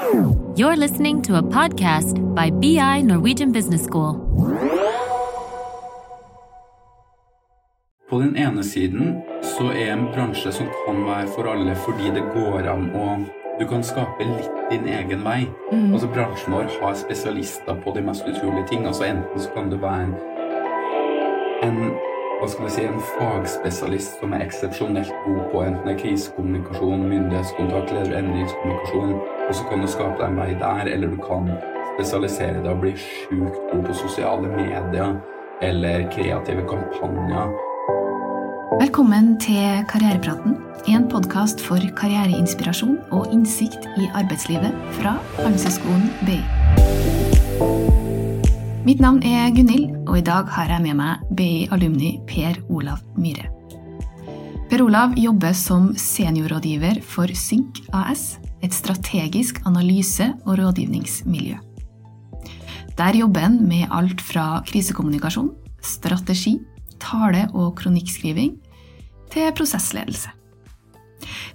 You're listening to a podcast by BI Norwegian Business School. På den ene siden så er en bransje som kan være for alle fordi det går an å Du kan skape litt din egen vei. Altså Bransjen vår har spesialister på de mest utrolige ting. Altså Enten så kan du være en hva skal vi si, en fagspesialist som er eksepsjonelt god på enten det krisekommunikasjon, myndighetskontakt eller endringskommunikasjon, og så kan du skape deg en vei der, eller du kan spesialisere deg og bli sjukt god på sosiale medier eller kreative kampanjer. Velkommen til Karrierepraten, en podkast for karriereinspirasjon og innsikt i arbeidslivet fra Handelshøyskolen BI. Mitt navn er Gunhild, og i dag har jeg med meg BI alumni Per Olav Myhre. Per Olav jobber som seniorrådgiver for Synk AS, et strategisk analyse- og rådgivningsmiljø. Der jobber han med alt fra krisekommunikasjon, strategi, tale- og kronikkskriving til prosessledelse.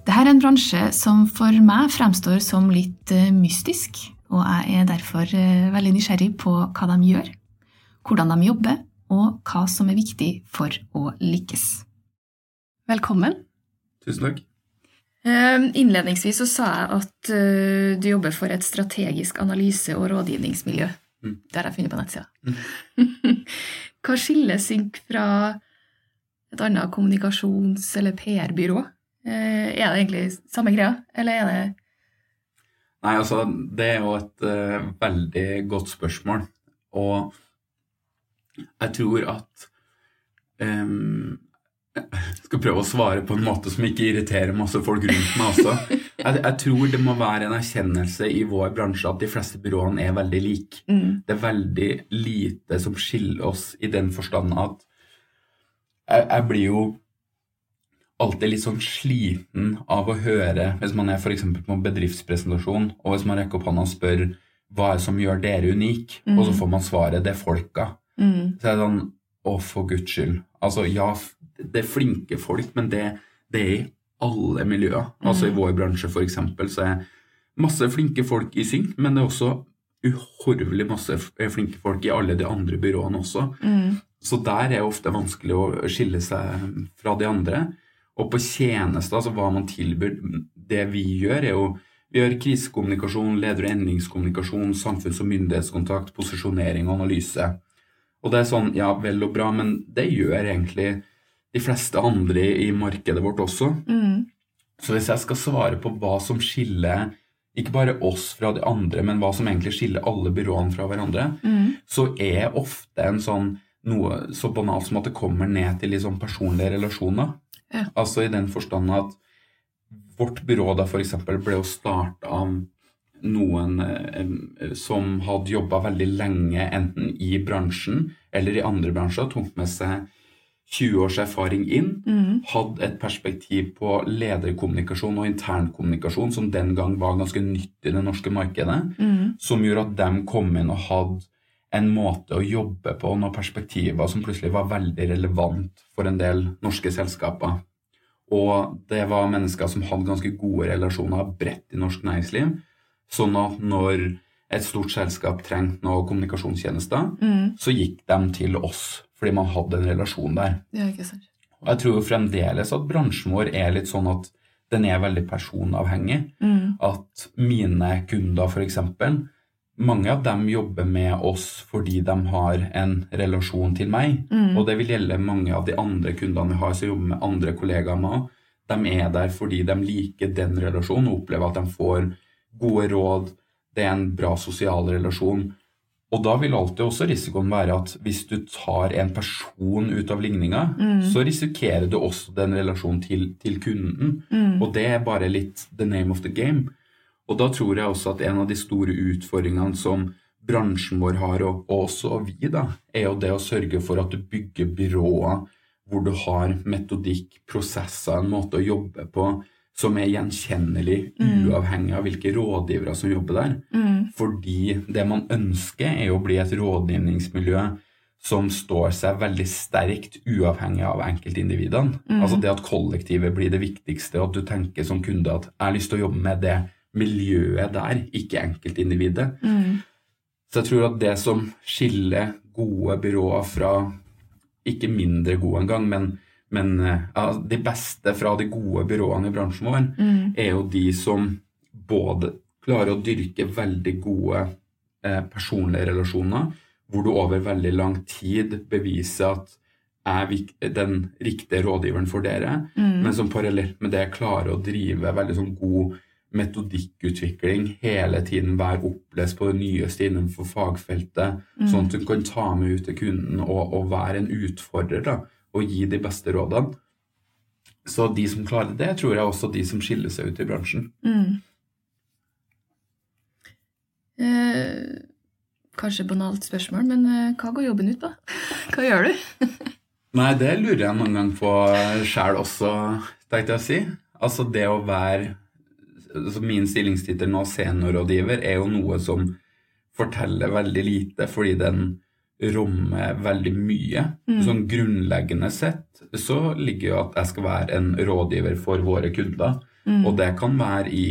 Dette er en bransje som for meg fremstår som litt eh, mystisk, og jeg er derfor eh, veldig nysgjerrig på hva de gjør, hvordan de jobber, og hva som er viktig for å lykkes. Velkommen. Tusen takk. Eh, Innledningsvis så sa jeg at eh, du jobber for et strategisk analyse- og rådgivningsmiljø. Mm. Det har jeg funnet på nettsida. Hva skiller Synk fra et annet kommunikasjons- eller PR-byrå? Eh, Er det egentlig samme greia, eller er det Nei, altså, det er jo et uh, veldig godt spørsmål. Og jeg tror at um, Jeg skal prøve å svare på en måte som ikke irriterer masse folk rundt meg også. Jeg, jeg tror det må være en erkjennelse i vår bransje at de fleste byråene er veldig like. mm, Det er veldig lite som skiller oss i den forstand at jeg, jeg blir jo alltid litt sånn sliten av å høre, hvis man er f.eks. på en bedriftspresentasjon, og hvis man rekker opp hånda og spør hva er det som gjør dere unik, og så får man svaret det er folka. mm, Så er det sånn å, for guds skyld. Altså, ja, det er flinke folk, men det, det er i alle miljøer. Altså i vår bransje, eksempel, så er masse flinke folk i Syng, men det er også uhorvelig masse flinke folk i alle de andre byråene også. mm, Så der er det ofte vanskelig å skille seg fra de andre. Og på tjenester, altså hva man tilbyr, det vi gjør, er jo vi gjør krisekommunikasjon, leder- og endringskommunikasjon, samfunns- og myndighetskontakt, posisjonering og analyse. Og det er sånn, ja, vel og bra, men det gjør egentlig de fleste andre i markedet vårt også. mm, Så hvis jeg skal svare på hva som skiller ikke bare oss fra de andre, men hva som egentlig skiller alle byråene fra hverandre, mm, så er ofte en sånn noe så banalt som at det kommer ned til sånn personlige relasjoner. Ja. Altså i den forstand at vårt byrå da eksempel ble jo starta av noen eh, som hadde jobba veldig lenge enten i bransjen eller i andre bransjer, tok med seg 20 års erfaring inn, mm, hadde et perspektiv på lederkommunikasjon og internkommunikasjon som den gang var ganske nytt i det norske markedet mm, som gjorde at de kom inn og hadde en måte å jobbe på, noen perspektiver som plutselig var veldig relevant for en del norske selskaper. Og det var mennesker som hadde ganske gode relasjoner bredt i norsk næringsliv. Sånn at når et stort selskap trengte noen kommunikasjonstjenester, mm. så gikk de til oss, fordi man hadde en relasjon der. Ja, ikke sant. Og jeg tror jo fremdeles at bransjen vår er litt sånn at den er veldig personavhengig Mm, at mine kunder f.eks. Mange av dem jobber med oss fordi de har en relasjon til meg. mm, Og det vil gjelde mange av de andre kundene vi har som jobber med andre kollegaer med. De er der fordi de liker den relasjonen og opplever at de får gode råd. Det er en bra sosial relasjon. Og da vil alltid også risikoen være at hvis du tar en person ut av ligninga, Mm. så risikerer du også den relasjonen til, til kunden. mm, Og det er bare litt the name of the game. Og da tror jeg også at en av de store utfordringene som bransjen vår har, og, og også vi, da, er jo det å sørge for at du bygger byråer hvor du har metodikk, prosesser, en måte å jobbe på som er gjenkjennelig, Mm. uavhengig av hvilke rådgivere som jobber der. mm, Fordi det man ønsker, er å bli et rådgivningsmiljø som står seg veldig sterkt uavhengig av enkeltindividene. Mm. Altså det at kollektivet blir det viktigste, og at du tenker som kunde at jeg har lyst til å jobbe med det miljøet der, ikke enkeltindividet. Mm. Så jeg tror at det som skiller gode byråer fra ikke mindre gode engang, men, men ja, de beste fra de gode byråene i bransjen vår, Mm. er jo de som både klarer å dyrke veldig gode eh, personlige relasjoner, hvor du over veldig lang tid beviser at er den riktige rådgiveren for dere, Mm. men som parallelt med det klarer å drive veldig sånn god metodikkutvikling, hele tiden være opplest på det nyeste innenfor fagfeltet, Mm. sånn at du kan ta med ut til kunden og, og være en utfordrer da, og gi de beste rådene. Så de som klarer det, tror jeg er også de som skiller seg ut i bransjen. Mm. Eh, kanskje banalt spørsmål, men eh, hva går jobben ut på? Hva gjør du? Nei, det lurer jeg noen gang på sjæl også, tenkte jeg å si. Altså det å være altså Min stillingstittel nå, seniorrådgiver, er jo noe som forteller veldig lite, fordi den rommer veldig mye. Mm. Sånn grunnleggende sett så ligger jo at jeg skal være en rådgiver for våre kunder. Mm. Og det kan være i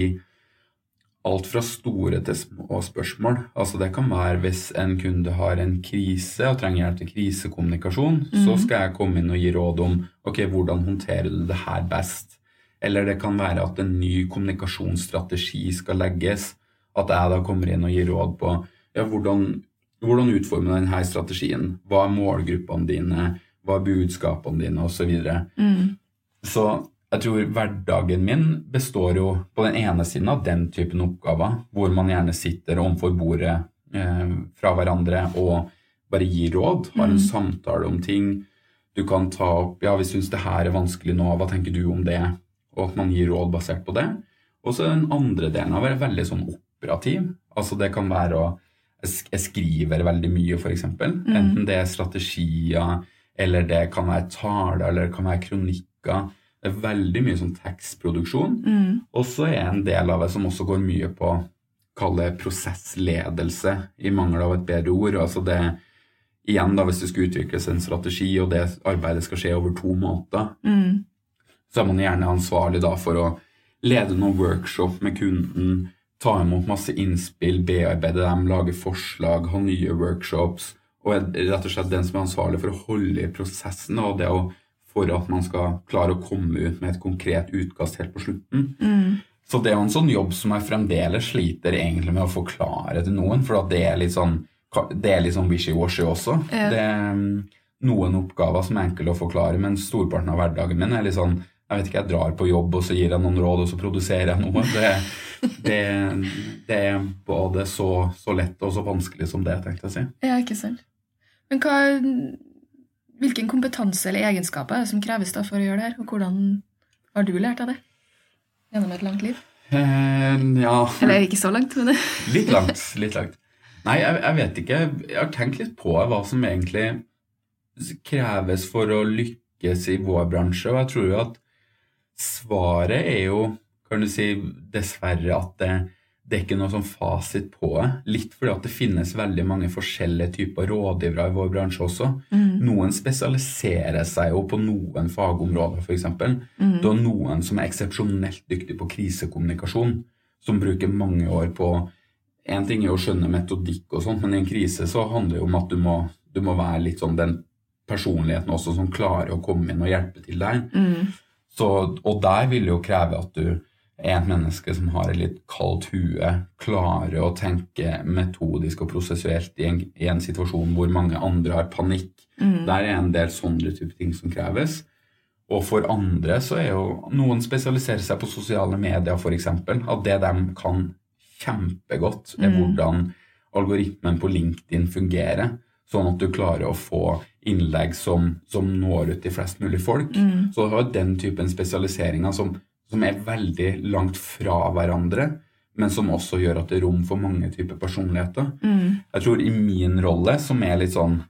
alt fra store til små spørsmål. Altså Det kan være hvis en kunde har en krise og trenger hjelp til krisekommunikasjon, så Mhm. skal jeg komme inn og gi råd om ok, hvordan håndterer du det her best. Eller det kan være at en ny kommunikasjonsstrategi skal legges. At jeg da kommer inn og gir råd på ja, hvordan, hvordan utforme denne strategien. Hva er målgruppene dine? Hva er budskapene dine? Osv. Så, videre. Mm. så jeg tror hverdagen min består jo på den ene siden av den typen oppgaver, hvor man gjerne sitter overfor bordet eh, fra hverandre og bare gir råd, har en Mm. samtale om ting. Du kan ta opp ja, vi syns det her er vanskelig nå, hva tenker du om det? Og at man gir råd basert på det. Og så den andre delen av det er veldig sånn operativ. Altså det kan være å Jeg skriver veldig mye, f.eks. eksempel Enten det er strategier, eller det kan være taler, eller det kan være kronikker. Det er veldig mye sånn tekstproduksjon. Mm. Og så er en del av det som også går mye på kall det prosessledelse, i mangel av et bedre ord. Altså det igjen da, Hvis det skal utvikles en strategi, og det arbeidet skal skje over to måneder, Mm. Så er man gjerne ansvarlig da for å lede noen workshop med kunden, ta imot masse innspill, bearbeide dem, lage forslag, ha nye workshops, og er rett og slett den som er ansvarlig for å holde i prosessen og det å, for at man skal klare å komme ut med et konkret utkast helt på slutten. Mm. Så det er jo en sånn jobb som jeg fremdeles sliter egentlig med å forklare til noen, for at det er litt sånn, er sånn wishy-washy også. Ja. Det er mm, noen oppgaver som er enkle å forklare, men storparten av hverdagen min er litt sånn jeg vet ikke, jeg drar på jobb, og så gir jeg noen råd, og så produserer jeg noe. Det, det, det er både så, så lett og så vanskelig som det, tenkte jeg å si. Ja, ikke sant. Men hva, hvilken kompetanse eller egenskaper er det som kreves da for å gjøre det her, og hvordan har du lært av det gjennom et langt liv? Eh, ja Eller ikke så langt, men Litt langt. litt langt. Nei, jeg, jeg vet ikke. Jeg har tenkt litt på hva som egentlig kreves for å lykkes i vår bransje, og jeg tror jo at svaret er jo, kan du si, dessverre at det, det er ikke noe sånn fasit på det. Litt fordi at det finnes veldig mange forskjellige typer rådgivere i vår bransje også. mm. Noen spesialiserer seg jo på noen fagområder, f.eks. Mm. Du har noen som er eksepsjonelt dyktig på krisekommunikasjon, som bruker mange år på En ting er å skjønne metodikk og sånt, men i en krise så handler det jo om at du må, du må være litt sånn den personligheten også som klarer å komme inn og hjelpe til deg. Mm. Så, og der vil det jo kreve at du er et menneske som har et litt kaldt hue, klarer å tenke metodisk og prosessuelt i en, i en situasjon hvor mange andre har panikk. Mm. Der er en del sånne type ting som kreves. Og for andre så er jo noen spesialiserer seg på sosiale medier, f.eks. At det de kan kjempegodt, er Mm. hvordan algoritmen på LinkedIn fungerer. Sånn at du klarer å få innlegg som, som når ut til flest mulig folk. Mm. Så du har den typen spesialiseringer som, som er veldig langt fra hverandre, men som også gjør at det er rom for mange typer personligheter. Mm. Jeg tror i min rolle, som er litt sånn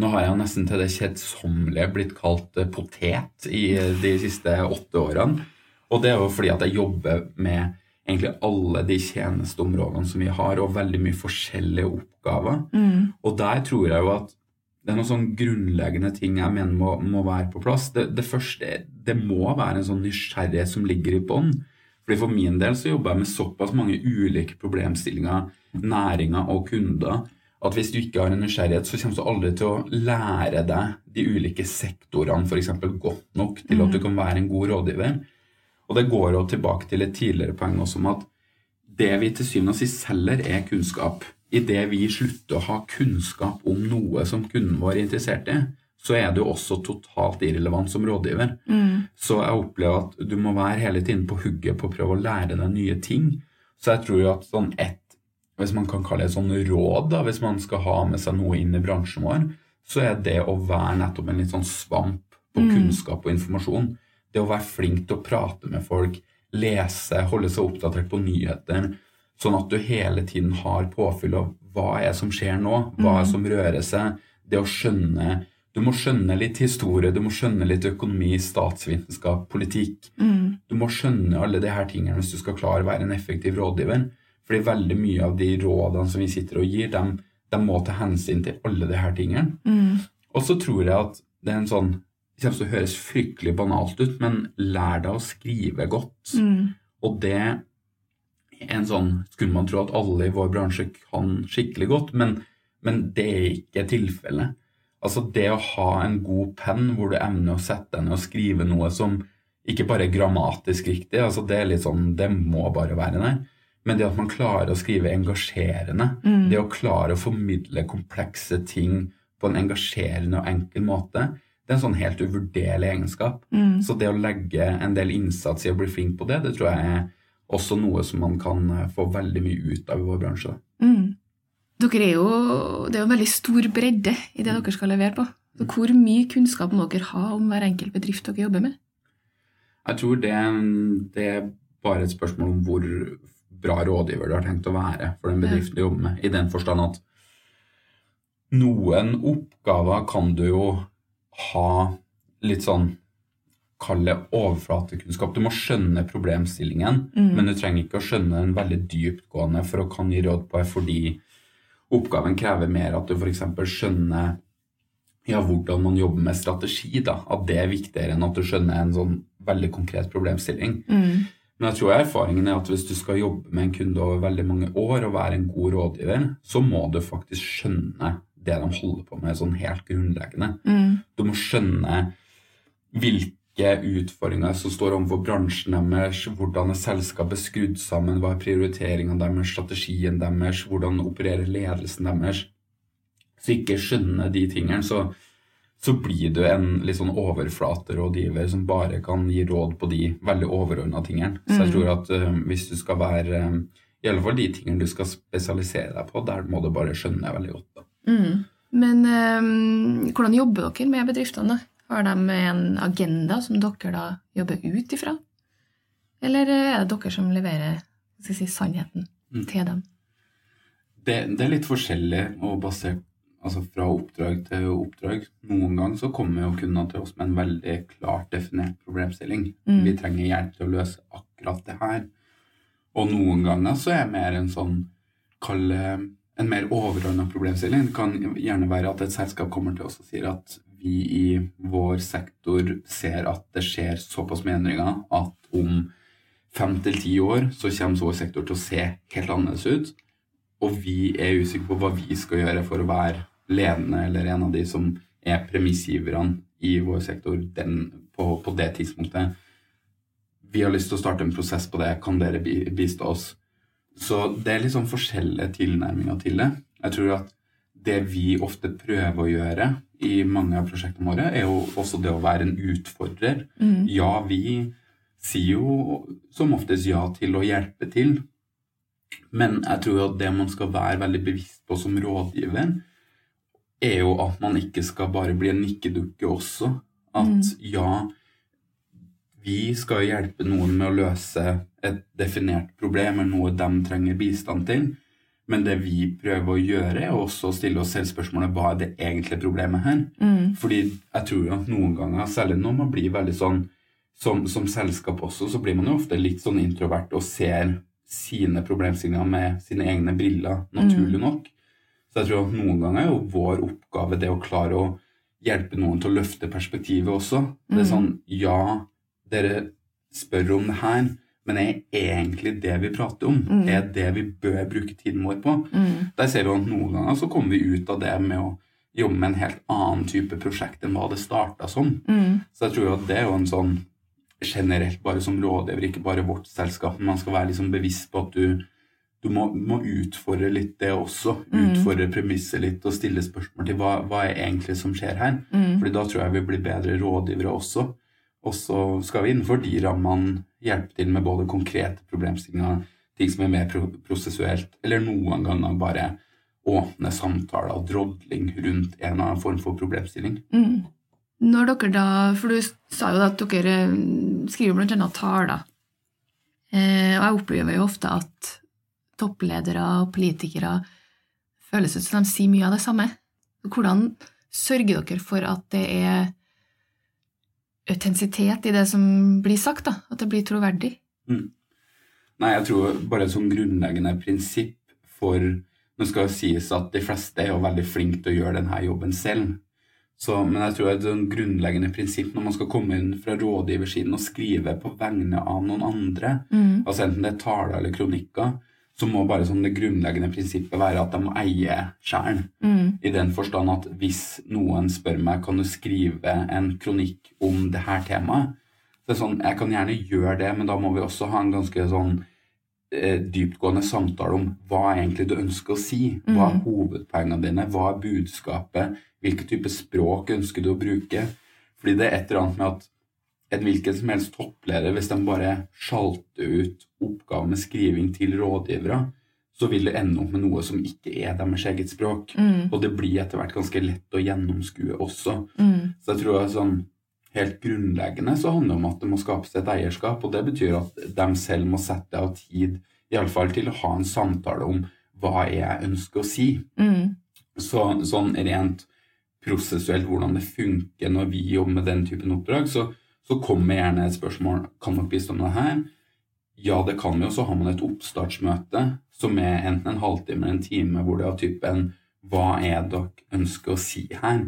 Nå har jeg nesten til det kjedsommelige blitt kalt eh, potet i eh, de siste åtte årene. Og det er jo fordi at jeg jobber med egentlig alle de tjenesteområdene som vi har, og veldig mye forskjellige oppgaver. Mm. Og der tror jeg jo at det er noen sånn grunnleggende ting jeg mener må, må være på plass. Det, det første det må være en sånn nysgjerrighet som ligger i bånn. Fordi For min del så jobber jeg med såpass mange ulike problemstillinger, næringer og kunder, at hvis du ikke har en nysgjerrighet, så kommer du aldri til å lære deg de ulike sektorene f.eks. godt nok til at du kan være en god rådgiver. Og det går jo tilbake til et tidligere poeng også om at det vi til syvende og sist selger, er kunnskap. Idet vi slutter å ha kunnskap om noe som kunden vår er interessert i, så er du også totalt irrelevant som rådgiver. Mm. Så jeg opplever at du må være hele tiden på hugget på å prøve å lære deg nye ting. Så jeg tror jo at sånn ett hvis man kan kalle det et sånn råd, da, hvis man skal ha med seg noe inn i bransjen vår, så er det å være nettopp en litt sånn svamp på mm. kunnskap og informasjon. Det å være flink til å prate med folk, lese, holde seg oppdatert på nyheter, sånn at du hele tiden har påfyll av hva er det som skjer nå, hva er det som rører seg. Det å skjønne du må skjønne litt historie, du må skjønne litt økonomi, statsvitenskap, politikk. Mm. Du må skjønne alle de her tingene hvis du skal klare å være en effektiv rådgiver. Fordi veldig mye av de rådene som vi sitter og gir, de, de må ta hensyn til alle de her tingene. Mm. Og så tror jeg at det er en sånn Det kommer til å høres fryktelig banalt ut, men lær deg å skrive godt. Mm. Og det en sånn Skulle man tro at alle i vår bransje kan skikkelig godt, men, men det er ikke tilfellet. Altså det å ha en god penn hvor du evner å sette deg ned og skrive noe som ikke bare er grammatisk riktig, altså det er litt sånn, det må bare være der. Men det at man klarer å skrive engasjerende, mm. det å klare å formidle komplekse ting på en engasjerende og enkel måte, det er en sånn helt uvurderlig egenskap. Mm. Så det å legge en del innsats i å bli flink på det, det tror jeg er også noe som man kan få veldig mye ut av i vår bransje. Mm. Dere er jo, det er jo en veldig stor bredde i det dere skal levere på. Så hvor mye kunnskap må dere ha om hver enkelt bedrift dere jobber med? Jeg tror det, det er bare et spørsmål om hvor bra rådgiver du har tenkt å være for den bedriften du jobber med. I den forstand at noen oppgaver kan du jo ha litt sånn Kall det overflatekunnskap. Du må skjønne problemstillingen, mm. men du trenger ikke å skjønne den veldig dyptgående for å kan gi råd på det, fordi oppgaven krever mer at du f.eks. skjønner ja, hvordan man jobber med strategi. da, At det er viktigere enn at du skjønner en sånn veldig konkret problemstilling. Mm. Men jeg tror erfaringen er at hvis du skal jobbe med en kunde over veldig mange år og være en god rådgiver, så må du faktisk skjønne det de holder på med, sånn helt grunnleggende. Mm. Du må skjønne hvilke utfordringer som står overfor bransjen deres, hvordan er selskapet skrudd sammen, hva er prioriteringene deres, strategien deres, hvordan opererer ledelsen deres. Så ikke skjønner de tingene, så, så blir du en litt sånn overflaterådgiver som bare kan gi råd på de veldig overordna tingene. Så jeg mm. tror at uh, hvis du skal være um, I alle fall de tingene du skal spesialisere deg på, der må du bare skjønne veldig godt. Mm. Men um, hvordan jobber dere med bedriftene? da? Har de en agenda som dere da jobber ut ifra? Eller er det dere som leverer si, sannheten mm. til dem? Det, det, er litt forskjellig og basert altså fra oppdrag til oppdrag. Noen ganger så kommer jo kundene til oss med en veldig klart definert problemstilling. Mm. Vi trenger hjelp til å løse akkurat det her. Og noen ganger så er det mer en sånn kall en mer overordna problemstilling. Det kan gjerne være at et selskap kommer til oss og sier at vi i vår sektor ser at det skjer såpass med endringer at om fem til ti år så kommer vår sektor til å se helt annerledes ut. Og vi er usikre på hva vi skal gjøre for å være ledende eller en av de som er premissgiverne i vår sektor den, på, på, det tidspunktet. Vi har lyst til å starte en prosess på det. Kan dere bistå oss? Så det er litt sånn forskjellige tilnærminger til det. Jeg tror at det vi ofte prøver å gjøre i mange av prosjektene våre, er jo også det å være en utfordrer. Mm. Ja, vi sier jo som oftest ja til å hjelpe til. Men jeg tror at det man skal være veldig bevisst på som rådgiver, er jo at man ikke skal bare bli en nikkedukke også. At mm. ja, vi skal hjelpe noen med å løse et definert problem eller noe de trenger bistand til. Men det vi prøver å gjøre, er også å stille oss selv spørsmålet hva er det egentlige problemet her. Mm. Fordi jeg tror jo at noen ganger, særlig når man blir veldig sånn som, som, selskap også, så blir man jo ofte litt sånn introvert og ser sine problemstillinger med sine egne briller, naturlig mm. nok. Så jeg tror at noen ganger er jo vår oppgave det å klare å hjelpe noen til å løfte perspektivet også. Det er mm. sånn Ja, dere spør om det her, Men er egentlig det vi prater om, Mm. er det vi bør bruke tiden vår på? Der ser vi at noen ganger så kommer vi ut av det med å jobbe med en helt annen type prosjekt enn hva det starta som. Mm. Så jeg tror jo at det er jo en sånn generelt bare som rådgiver, ikke bare vårt selskap, men man skal være liksom bevisst på at du, du må, må utfordre litt det også. Utfordre premisset litt og stille spørsmål til hva, hva er egentlig som skjer her. Fordi da tror jeg vi blir bedre rådgivere også. Og så skal vi innenfor de rammene hjelpe til med både konkrete problemstillinger, ting som er mer prosessuelt, eller noen ganger bare åpne samtaler og drodling rundt en eller annen form for problemstilling. Mm. Når dere da, for du sa jo at dere eh, skriver blant annet taler, eh, og jeg opplever jo ofte at toppledere og politikere føles ut som de sier mye av det samme. Hvordan sørger dere for at det er autentisitet i det som blir sagt, da? At det blir troverdig? Nei, jeg tror bare et sånt grunnleggende prinsipp for Nå skal det sies at de fleste er jo veldig flinke til å gjøre denne jobben selv. Så, men jeg tror et sånn grunnleggende prinsipp når man skal komme inn fra rådgiversiden og skrive på vegne av noen andre, altså enten det er taler eller kronikker, så må bare sånn det grunnleggende prinsippet være at de må eie sjelen. I den forstand at hvis noen spør meg kan du skrive en kronikk om det her temaet, så er det sånn, jeg kan gjerne gjøre det, men da må vi også ha en ganske sånn eh, dyptgående samtale om hva egentlig du ønsker å si. Hva er hovedpoengene dine? Hva er budskapet? Hvilken type språk ønsker du å bruke? Fordi det er et eller annet med at en hvilken som helst toppleder, hvis de bare sjalter ut oppgaver med skriving til rådgivere, så vil det ende opp med noe som ikke er deres eget språk. Og det blir etter hvert ganske lett å gjennomskue også. Så jeg tror sånn helt grunnleggende så handler det om at det må skapes et eierskap, og det betyr at de selv må sette av tid, iallfall til å ha en samtale om hva jeg ønsker å si. Så, sånn rent prosessuelt hvordan det funker når vi jobber med den typen oppdrag, så, så kommer gjerne et spørsmål kan dere bistå med det her. Ja, det kan vi, og så har man et oppstartsmøte som er enten en halvtime eller en time, hvor det er typen hva er det dere ønsker å si her?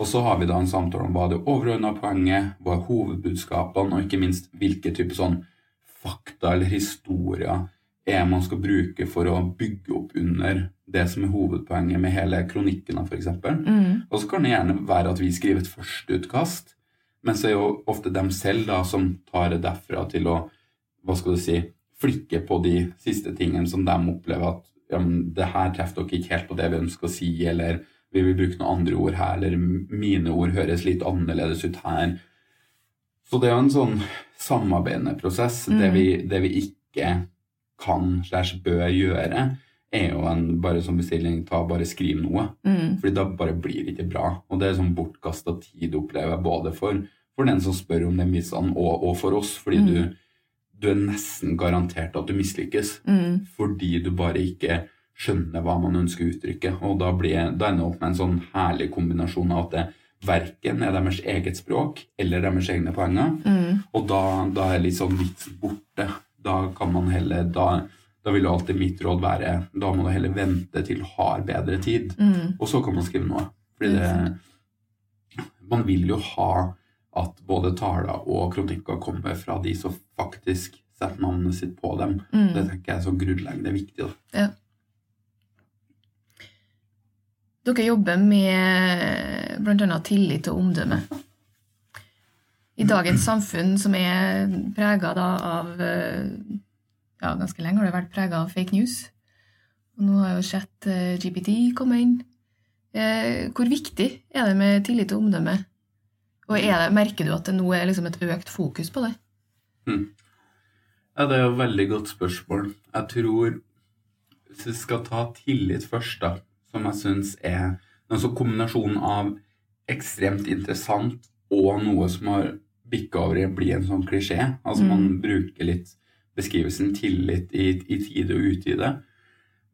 Og så har vi da en samtale om hva er det overordna poenget, hva er hovedbudskapene, og ikke minst hvilke typer sånn fakta eller historier er man skal bruke for å bygge opp under det som er hovedpoenget med hele kronikken, f.eks. Mm. Og så kan det gjerne være at vi skriver et førsteutkast, men så er jo ofte dem selv da som tar det derfra til å hva skal du si, flikke på de siste tingene som de opplever at ja, men det her treffer dere ikke helt på det vi ønsker å si, eller vi vil bruke noen andre ord her, eller mine ord høres litt annerledes ut her. Så det er jo en sånn samarbeidende prosess. Mm. Det, vi, det, vi, ikke kan slash bør gjøre, er jo en bare som bestilling ta bare skriv noe. Mm. Fordi da bare blir det ikke bra. Og det er sånn bortkasta tid, opplever jeg, både for, for den som spør om den misene, og, og for oss. Fordi mm. du, du, er nesten garantert at du mislykkes. Mm. Fordi du bare ikke skjønner hva man ønsker å uttrykke. Og da, blir, da ender det opp med en sånn herlig kombinasjon av at det verken er deres eget språk eller deres egne poenger. Mm. Og da, da er sånn vitsen borte. Da kan man heller da, da vil jo alltid mitt råd være da må du heller vente til du har bedre tid, Mm. og så kan man skrive noe. Fordi det Man vil jo ha at både taler og kronikker kommer fra de som faktisk setter navnet sitt på dem. Mm. Det tenker jeg er så grunnleggende viktig. Ja. Dere jobber med bl.a. tillit og omdømme. I dagens samfunn, som er prega av Ja, ganske lenge har det vært prega av fake news. Og nå har jo sett GPT kommet inn. Eh, hvor viktig er det med tillit og omdømme? Og det, merker du at det nå er liksom et økt fokus på det? Hmm. Ja, Det er jo et veldig godt spørsmål. Jeg tror Hvis vi skal ta tillit først, da, som jeg syns er en kombinasjonen kombinasjon av ekstremt interessant og noe som har bikka over i å bli en sånn klisjé. Altså man Mm. bruker litt beskrivelsen tillit i, i tide og utide.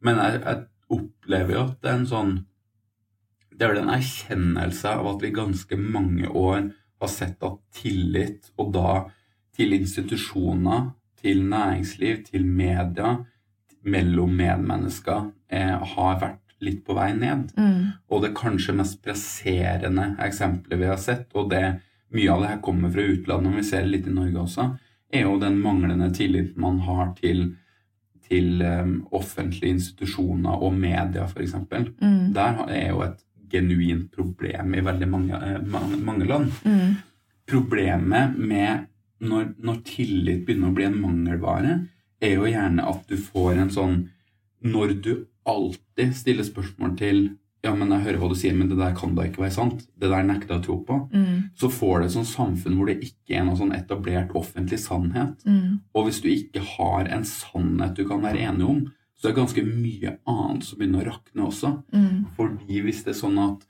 Men jeg, jeg opplever jo at det er en sånn Det er vel en erkjennelse av at vi ganske mange år har sett at tillit, og da til institusjoner, til næringsliv, til media, mellom medmennesker, eh, har vært litt på vei ned. Mm. Og det kanskje mest presserende eksempelet vi har sett, og det mye av det her kommer fra utlandet, og vi ser det litt i Norge også, er jo den manglende tilliten man har til, til um, offentlige institusjoner og media, f.eks. Mm. Der er jo et genuint problem i veldig mange, eh, mange, mange land. Mm. Problemet med når, når tillit begynner å bli en mangelvare, er jo gjerne at du får en sånn Når du alltid stiller spørsmål til ja, men jeg hører hva du sier, men det der kan da ikke være sant. Det der nekter jeg å tro på. Mm. Så får du et sånt samfunn hvor det ikke er noe sånn etablert offentlig sannhet. Mm. Og hvis du ikke har en sannhet du kan være enig om, så er det ganske mye annet som begynner å rakne også. Mm. Fordi hvis det er sånn at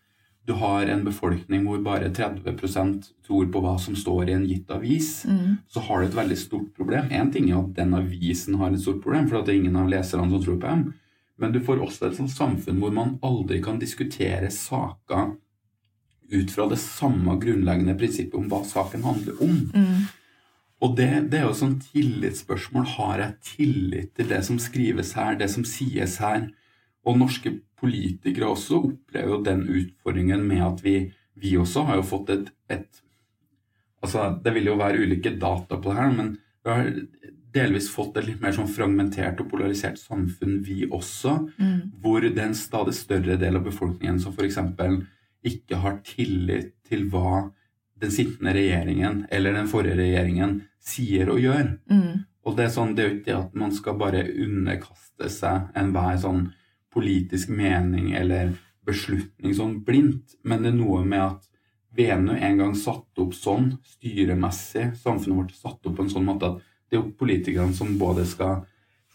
du har en befolkning hvor bare 30% tror på hva som står i en gitt avis, Mm. så har du et veldig stort problem. Én ting er at den avisen har et stort problem, for at det er ingen av leserne som tror på dem. Men du får også et sånt samfunn hvor man aldri kan diskutere saker ut fra det samme grunnleggende prinsippet om hva saken handler om. Mm. Og det, det er jo sånn tillitsspørsmål. Har jeg tillit til det som skrives her, det som sies her? Og norske politikere også opplever jo den utfordringen med at vi, vi også har jo fått et, et Altså, det vil jo være ulike data på det her, men vi har delvis fått et litt mer sånn fragmentert og polarisert samfunn, vi også, Mm. hvor det er en stadig større del av befolkningen som f.eks. ikke har tillit til hva den sittende regjeringen eller den forrige regjeringen sier og gjør. Mm. Og det er, sånn, det er jo ikke det at man skal bare underkaste seg enhver sånn politisk mening eller beslutning sånn blindt, men det er noe med at vi er nå en gang satt opp sånn, styremessig, samfunnet vårt er satt opp på en sånn måte at det er jo politikerne som både skal,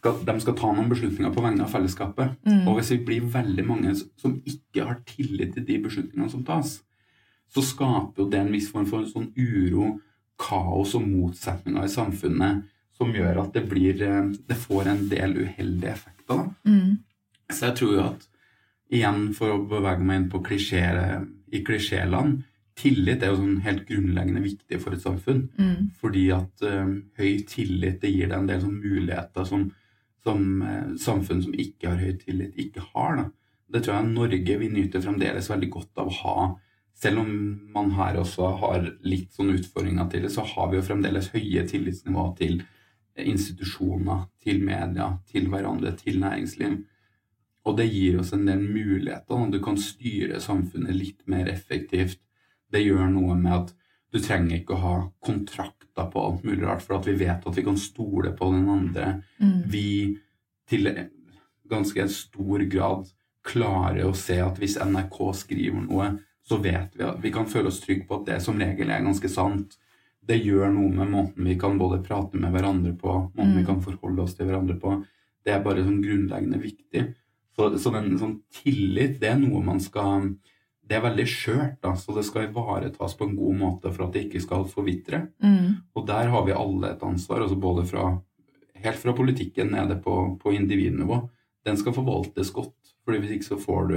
skal De skal ta noen beslutninger på vegne av fellesskapet. Mm. Og hvis vi blir veldig mange som ikke har tillit til de beslutningene som tas, så skaper jo det en viss form for sånn uro, kaos og motsetninger i samfunnet som gjør at det blir eh, Det får en del uheldige effekter. Mm. Så jeg tror jo at igjen, for å bevege meg inn på klisjé, i klisjéland Tillit er jo sånn helt grunnleggende viktig for et samfunn. Mm. Fordi at eh, høy tillit det gir deg en del sånn muligheter som, som uh, samfunn som ikke har høy tillit, ikke har. Da. Det tror jeg Norge vi nyter fremdeles veldig godt av å ha. Selv om man her også har litt sånn utfordringer til det, så har vi jo fremdeles høye tillitsnivåer til institusjoner, til media, til hverandre, til næringsliv. Og det gir oss en del muligheter. Du kan styre samfunnet litt mer effektivt. Det gjør noe med at du trenger ikke å ha kontrakter på alt mulig rart, for at vi vet at vi kan stole på den andre. Mm. Vi til ganske stor grad klarer å se at hvis NRK skriver noe, så vet vi at vi kan føle oss trygge på at det som regel er ganske sant. Det gjør noe med måten vi kan både prate med hverandre på, måten Mm. vi kan forholde oss til hverandre på. Det er bare sånn grunnleggende viktig. Så, så den sånn tillit, det er noe man skal Det er veldig skjørt, så det skal ivaretas på en god måte for at det ikke skal forvitre. Mm. Og der har vi alle et ansvar, altså både fra, helt fra politikken nede på, på individnivå. Den skal forvaltes godt, for hvis ikke så får du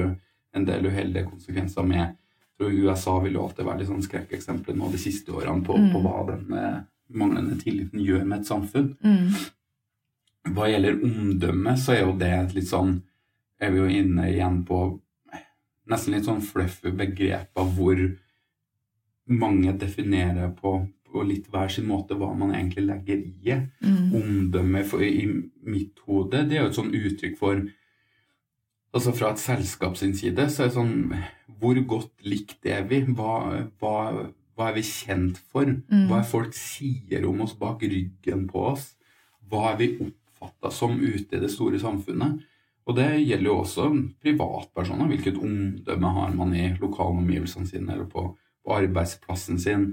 en del uheldige konsekvenser med USA vil jo alltid være litt sånn skrekkeksempler nå de siste årene på, Mm. på hva den eh, manglende tilliten gjør med et samfunn. Mm. Hva gjelder omdømme, så er jo det litt sånn Er vi jo inne igjen på nesten litt sånn fluffy begreper hvor mange definerer på, på litt hver sin måte hva man egentlig legger i det. Mm. Omdømme for, i mitt hode, det er jo et sånn uttrykk for Altså fra et selskap sin side, så er det sånn Hvor godt likt er vi? Hva, hva, hva er vi kjent for? Mm. Hva er folk sier om oss bak ryggen på oss? Hva er vi oppfatta som ute i det store samfunnet? Og det gjelder jo også privatpersoner. Hvilket omdømme har man i lokalomgivelsene sine eller på, på arbeidsplassen sin?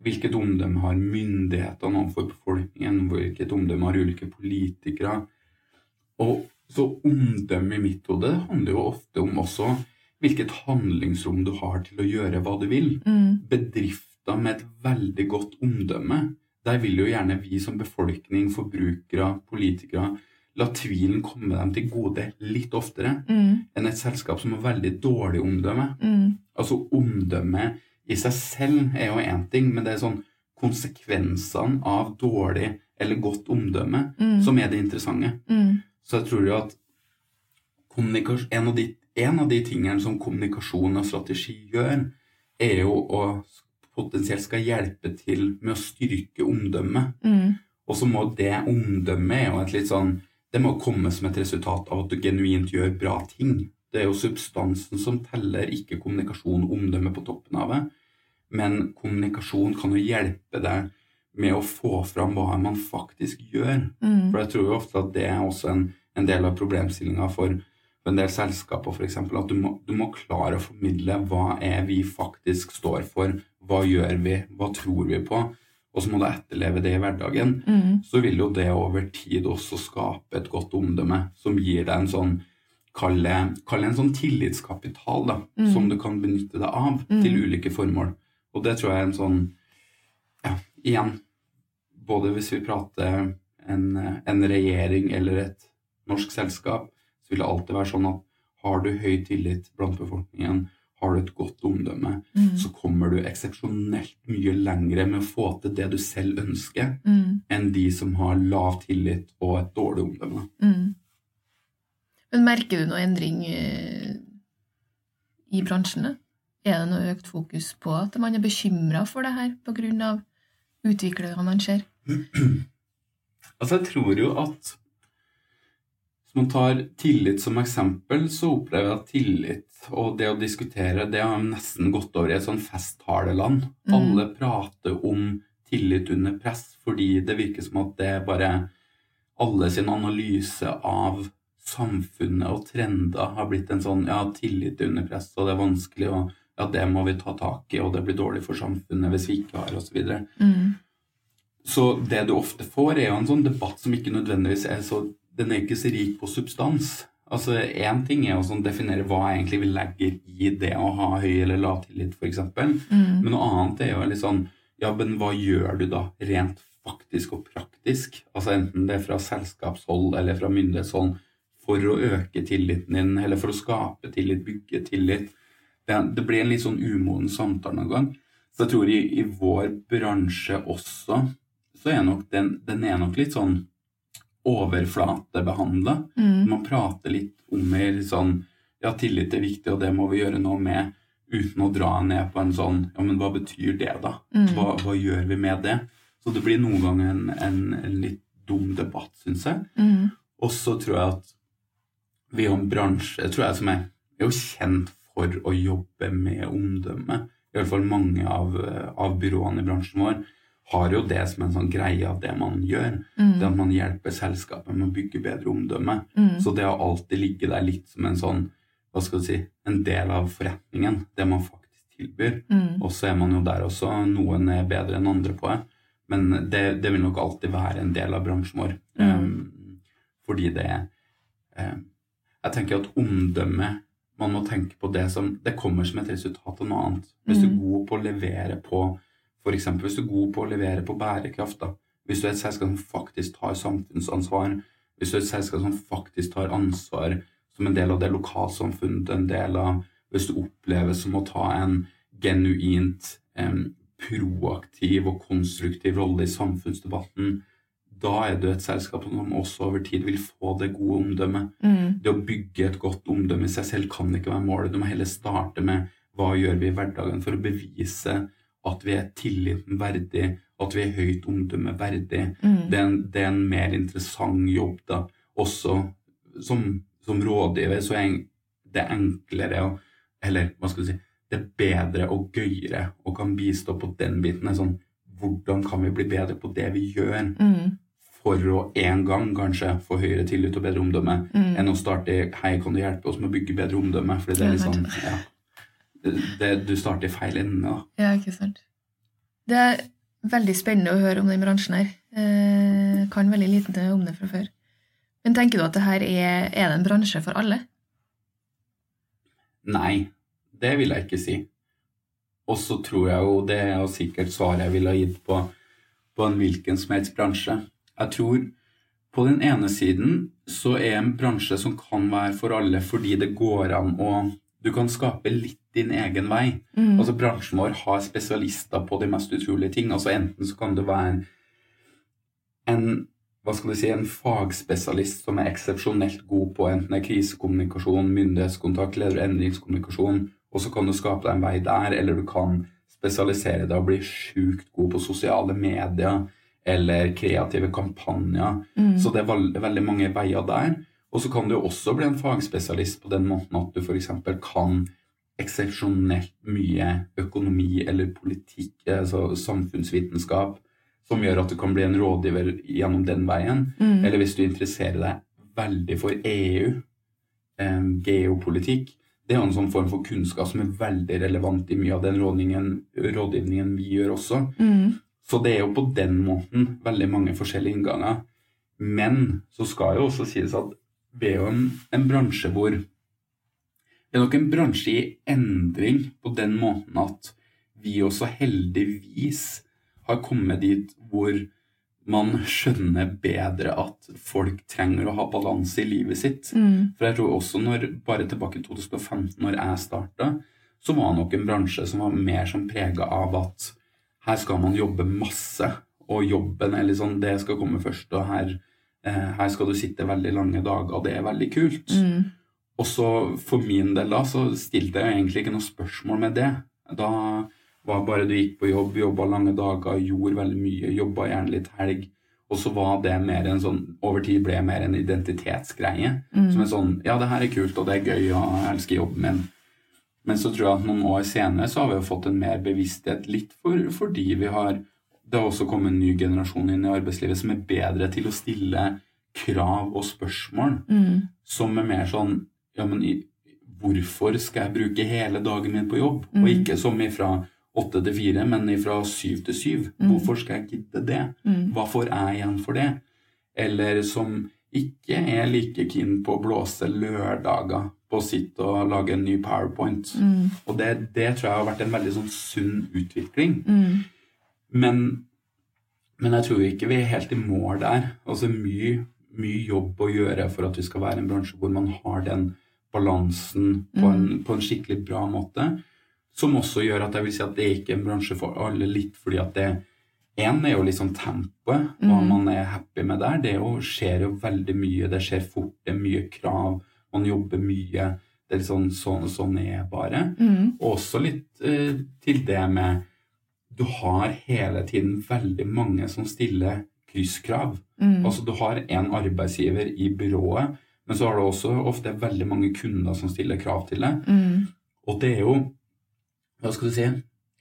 Hvilket omdømme har myndighetene overfor befolkningen? Hvilket omdømme har ulike politikere? Og så omdømme i mitt hode handler jo ofte om også hvilket handlingsrom du har til å gjøre hva du vil. Mm. Bedrifter med et veldig godt omdømme, der vil jo gjerne vi som befolkning, forbrukere, politikere, la tvilen komme dem til gode litt oftere Mm. enn et selskap som har veldig dårlig omdømme. Mm. Altså omdømme i seg selv er jo én ting, men det er sånn konsekvensene av dårlig eller godt omdømme Mm. som er det interessante. Mm. Så jeg tror jo at en, av de, en av de tingene som kommunikasjon og strategi gjør, er jo å potensielt skal hjelpe til med å styrke omdømmet. Mm. Og så må det omdømmet jo et litt sånn Det må komme som et resultat av at du genuint gjør bra ting. Det er jo substansen som teller, ikke kommunikasjon og omdømme på toppen av det. Men kommunikasjon kan jo hjelpe deg med å få fram hva man faktisk gjør. Mm. For jeg tror jo ofte at det er også en, en del av problemstillinga for, for en del selskaper, f.eks. At du må, du må klare å formidle hva er vi faktisk står for, hva gjør vi, hva tror vi på, og så må du etterleve det i hverdagen. Mm. Så vil jo det over tid også skape et godt omdømme som gir deg en sånn Kall det en sånn tillitskapital da, Mm. som du kan benytte deg av Mm. til ulike formål. Og det tror jeg er en sånn Ja, igjen. Både hvis vi prater en, en regjering eller et norsk selskap, så vil det alltid være sånn at har du høy tillit blant befolkningen, har du et godt omdømme, Mm. så kommer du eksepsjonelt mye lengre med å få til det du selv ønsker, Mm. enn de som har lav tillit og et dårlig omdømme. Mm. Men merker du noe endring eh, i bransjene? Er det noe økt fokus på at man er bekymra for det her pga. utviklingene man ser? Altså, jeg tror jo at man tar tillit som eksempel, så opplever jeg at tillit og det å diskutere, det har nesten gått over i et sånn festtaleland. Mm. Alle prater om tillit under press fordi det virker som at det er bare alle sin analyse av samfunnet og trender har blitt en sånn ja, tillit er under press, og det er vanskelig, og ja, det må vi ta tak i, og det blir dårlig for samfunnet hvis vi ikke har, osv. Mm. Så det du ofte får, er jo en sånn debatt som ikke nødvendigvis er så Den er ikke så rik på substans. Altså, Én ting er å sånn definere hva egentlig vi legger i det å ha høy eller lav tillit, f.eks. Mm. Men noe annet er jo litt sånn Ja, men hva gjør du da rent faktisk og praktisk? Altså Enten det er fra selskapshold eller fra myndighetshold for å øke tilliten din, eller for å skape tillit, bygge tillit. Det, det blir en litt sånn umoden samtale noen gang. Så jeg tror i, i vår bransje også, så er nok den, den er nok litt sånn overflatebehandla. Mm. Man prater litt om mer sånn Ja, tillit er viktig, og det må vi gjøre noe med. Uten å dra ned på en sånn Ja, men hva betyr det, da? Mm. Hva, hva gjør vi med det? Så det blir noen ganger en, en, en litt dum debatt, syns jeg. Mm. Og så tror jeg at vi har en bransje tror jeg, som er, er kjent for å jobbe med omdømme. I hvert fall mange av, av byråene i bransjen vår har jo det som en sånn greie av det man gjør. Mm. Det at man hjelper selskapet med å bygge bedre omdømme. Mm. Så det har alltid ligget der litt som en sånn, hva skal du si, en del av forretningen. Det man faktisk tilbyr. Mm. Og så er man jo der også. Noen er bedre enn andre på det. Men det, det vil nok alltid være en del av bransjen vår. Um, fordi det um, Jeg tenker at omdømme Man må tenke på det som Det kommer som et resultat av noe annet. Hvis du er Mm. god på å levere på eksempel, hvis du er god på å levere på bærekraft, da. hvis du er et selskap som faktisk tar samfunnsansvar, hvis du er et selskap som faktisk tar ansvar som en del av det lokalsamfunnet, en del av hvis du oppleves som å ta en genuint em, proaktiv og konstruktiv rolle i samfunnsdebatten, da er du et selskap som også over tid vil få det gode omdømmet. Mm. Det å bygge et godt omdømme i seg selv kan ikke være målet. Du må heller starte med hva gjør vi i hverdagen for å bevise at vi er tilliten verdig, at vi er høyt omdømme verdig. Mm. Det det er en mer interessant jobb da. Også som, som rådgiver så er det enklere å Eller hva skal du si Det er bedre og gøyere og kan bistå på den biten. Sånn, hvordan kan vi bli bedre på det vi gjør? Mm. For å en gang kanskje få høyere tillit og bedre omdømme Mm. enn å starte i Hei, kan du hjelpe oss med å bygge bedre omdømme? Fordi det er litt sånn ja, det, Du starter i feil ende, da. Ja, ikke sant. Det er veldig spennende å høre om den bransjen her. Eh, kan veldig lite om det fra før. Men tenker du at det her er, er det en bransje for alle? Nei, det vil jeg ikke si. Og så tror jeg jo det er sikkert svaret jeg ville ha gitt på, på en hvilken som helst bransje. Jeg tror på den ene siden så er en bransje som kan være for alle fordi det går an å Du kan skape litt din egen vei. Mm. Altså Bransjen vår har spesialister på de mest utrolige ting. Altså Enten så kan du være en hva skal du si, en fagspesialist som er eksepsjonelt god på enten det er krisekommunikasjon, myndighetskontakt, leder- og endringskommunikasjon, og så kan du skape deg en vei der, eller du kan spesialisere deg og bli sjukt god på sosiale medier, eller kreative kampanjer. Så det er veld, veldig mange veier der. Og så kan du også bli en fagspesialist på den måten at du f.eks. kan eksepsjonelt mye økonomi eller politikk, altså samfunnsvitenskap, som gjør at du kan bli en rådgiver gjennom den veien. Mm. Eller hvis du interesserer deg veldig for EU, eh, geopolitikk, det er jo en sånn form for kunnskap som er veldig relevant i mye av den rådgivningen, vi gjør også. Mm. Så det er jo på den måten veldig mange forskjellige innganger. Men så skal jo også sies at vi er jo en, en bransje hvor Det er nok en bransje i endring på den måten at vi også heldigvis har kommet dit hvor man skjønner bedre at folk trenger å ha balanse i livet sitt. Mm. For jeg tror også når, bare tilbake i 2015, når jeg starta, så var det nok en bransje som var mer som prega av at her skal man jobbe masse, og jobben er litt sånn Det skal komme først, og her, her skal du sitte veldig lange dager, det er veldig kult. Mm. Og så for min del da, så stilte jeg egentlig ikke noe spørsmål med det. Da var bare du gikk på jobb, jobba lange dager, gjorde veldig mye, jobba gjerne litt helg. Og så var det mer en sånn, over tid ble det mer en identitetsgreie. Mm. Som er sånn, ja, det her er kult, og det er gøy, og jeg elsker jobben min. Men så tror jeg at noen år senere så har vi jo fått en mer bevissthet litt for, fordi vi har Det har også kommet en ny generasjon inn i arbeidslivet som er bedre til å stille krav og spørsmål. Mm. Som er mer sånn Ja, men hvorfor skal jeg bruke hele dagen min på jobb? Mm. Og ikke som ifra åtte til fire, men ifra syv til syv. Mm. Hvorfor skal jeg gidde det? Mm. Hva får jeg igjen for det? Eller som ikke er like keen på å blåse lørdager på å sitte og lage en ny powerpoint. Mm. Og det, det tror jeg har vært en veldig sånn sunn utvikling. Mm. Men, men jeg tror ikke vi er helt i mål der. Altså mye, mye jobb å gjøre for at vi skal være en bransje hvor man har den balansen på en, på en skikkelig bra måte. Som også gjør at jeg vil si at det er ikke en bransje for alle, litt fordi at det en er jo liksom tempoet, hva Mm. man er happy med der. Det jo, skjer jo veldig mye, det skjer fort, det er mye krav, man jobber mye. Det er litt sånn, sånn, sånn er bare. Mm. Og også litt eh, til det med Du har hele tiden veldig mange som stiller krysskrav. Mm. Altså du har en arbeidsgiver i byrået, men så har du også ofte veldig mange kunder som stiller krav til deg. Mm. Og det er jo Hva skal du si?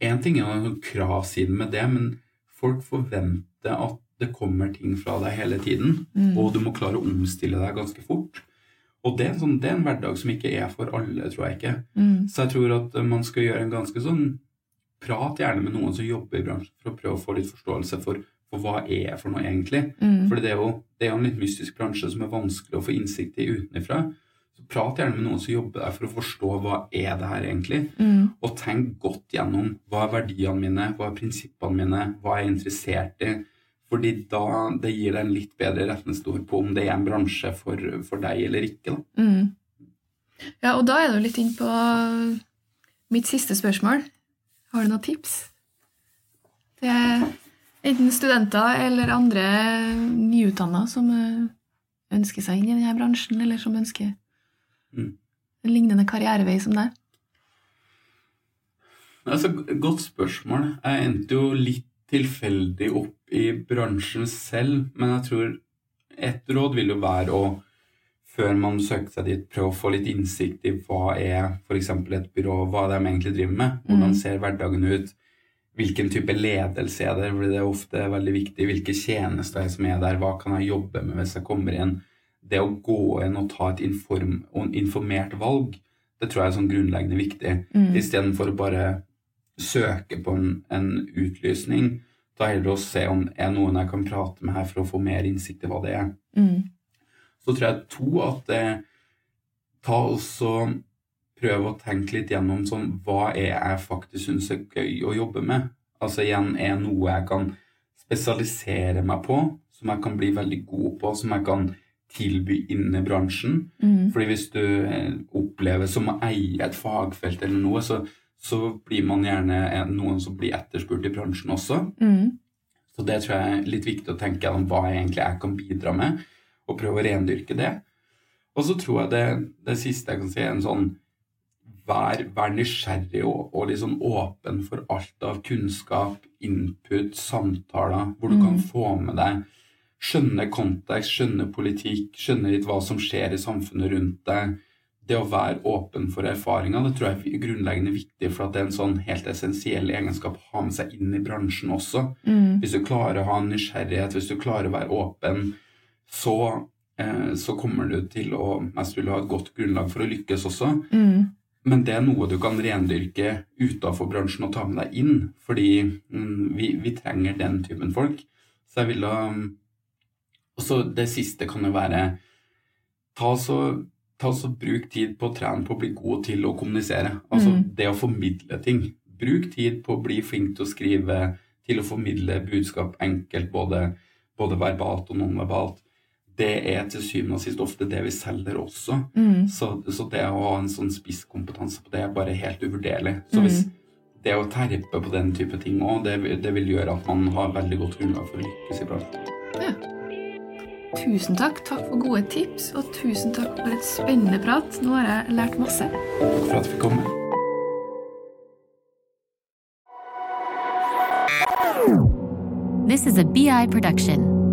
Én ting er kravsiden med det, men folk forventer at det kommer ting fra deg hele tiden. Mm. Og du må klare å omstille deg ganske fort. Og det er, en sånn, det er en hverdag som ikke er for alle, tror jeg ikke. Mm. Så jeg tror at man skal gjøre en ganske sånn Prat gjerne med noen som jobber i bransjen, for å prøve å få litt forståelse for, for hva er jeg for noe egentlig. Mm. For det er, jo, det er jo en litt mystisk bransje som er vanskelig å få innsikt i utenfra. Så prat gjerne med noen som jobber der for å forstå hva er det her egentlig. Mm. Og tenk godt gjennom hva er verdiene mine, hva er prinsippene mine, hva er jeg interessert i. Fordi da det gir deg en litt bedre rettesnor på om det er en bransje for, for deg eller ikke. Da. Mm. Ja, og da er du litt inn på mitt siste spørsmål. Har du noen tips til enten studenter eller andre nyutdanna som eh, ønsker seg inn i denne bransjen, eller som ønsker Mm. en lignende karrierevei som deg? Altså, godt spørsmål. Jeg endte jo litt tilfeldig opp i bransjen selv, men jeg tror et råd vil jo være å før man søker seg dit, prøve å få litt innsikt i hva er f.eks. et byrå, hva de egentlig driver med. Hvordan Mhm. ser hverdagen ut? Hvilken type ledelse er der, For det er ofte veldig viktig. Hvilke tjenester er som er der? Hva kan jeg jobbe med hvis jeg kommer inn? Det å gå inn og ta et inform, informert valg, det tror jeg er sånn grunnleggende viktig. Mm. Istedenfor å bare søke på en, en utlysning. da heller å se om er noen jeg kan prate med her for å få mer innsikt i hva det er. Mm. Så tror jeg to at eh, ta også prøve å tenke litt gjennom sånn hva er jeg faktisk syns er gøy å jobbe med. Altså igjen er noe jeg kan spesialisere meg på, som jeg kan bli veldig god på, som jeg kan tilby inn i bransjen. Mm. Fordi hvis du eh, opplever som å eie et fagfelt eller noe, så, så blir man gjerne noen som blir etterspurt i bransjen også. Mm. Så det tror jeg er litt viktig å tenke gjennom hva jeg egentlig jeg kan bidra med, og prøve å rendyrke det. Og så tror jeg det, det siste jeg kan si, er en sånn vær, vær nysgjerrig og, og liksom åpen for alt av kunnskap, input, samtaler, hvor du kan få med deg Skjønne kontekst, skjønne politikk, skjønne litt hva som skjer i samfunnet rundt deg. Det å være åpen for erfaringer det tror jeg er grunnleggende viktig, for at det er en sånn helt essensiell egenskap å ha med seg inn i bransjen også. Mm. Hvis du klarer å ha en nysgjerrighet, hvis du klarer å være åpen, så, eh, så kommer du til å mest mulig ha et godt grunnlag for å lykkes også. Mm. Men det er noe du kan rendyrke utafor bransjen og ta med deg inn, fordi mm, vi, vi, trenger den typen folk. Så jeg ville Og så det siste kan jo være ta så, ta så Bruk tid på å trene på å bli god til å kommunisere. Altså mm. det å formidle ting. Bruk tid på å bli flink til å skrive, til å formidle budskap enkelt, både, både verbalt og nonverbalt det er til syvende og sist ofte det vi selger også. Mm. Så, så, det å ha en sånn spisskompetanse på det er bare helt uvurderlig. Så hvis mm. det å terpe på den type ting òg, det, det, vil gjøre at man har veldig godt grunnlag for å lykkes iblant. Ja. Tusen takk. Takk for gode tips, og tusen takk for et spennende prat. Nå har jeg lært masse. Takk for at vi kom. med. This is a BI production.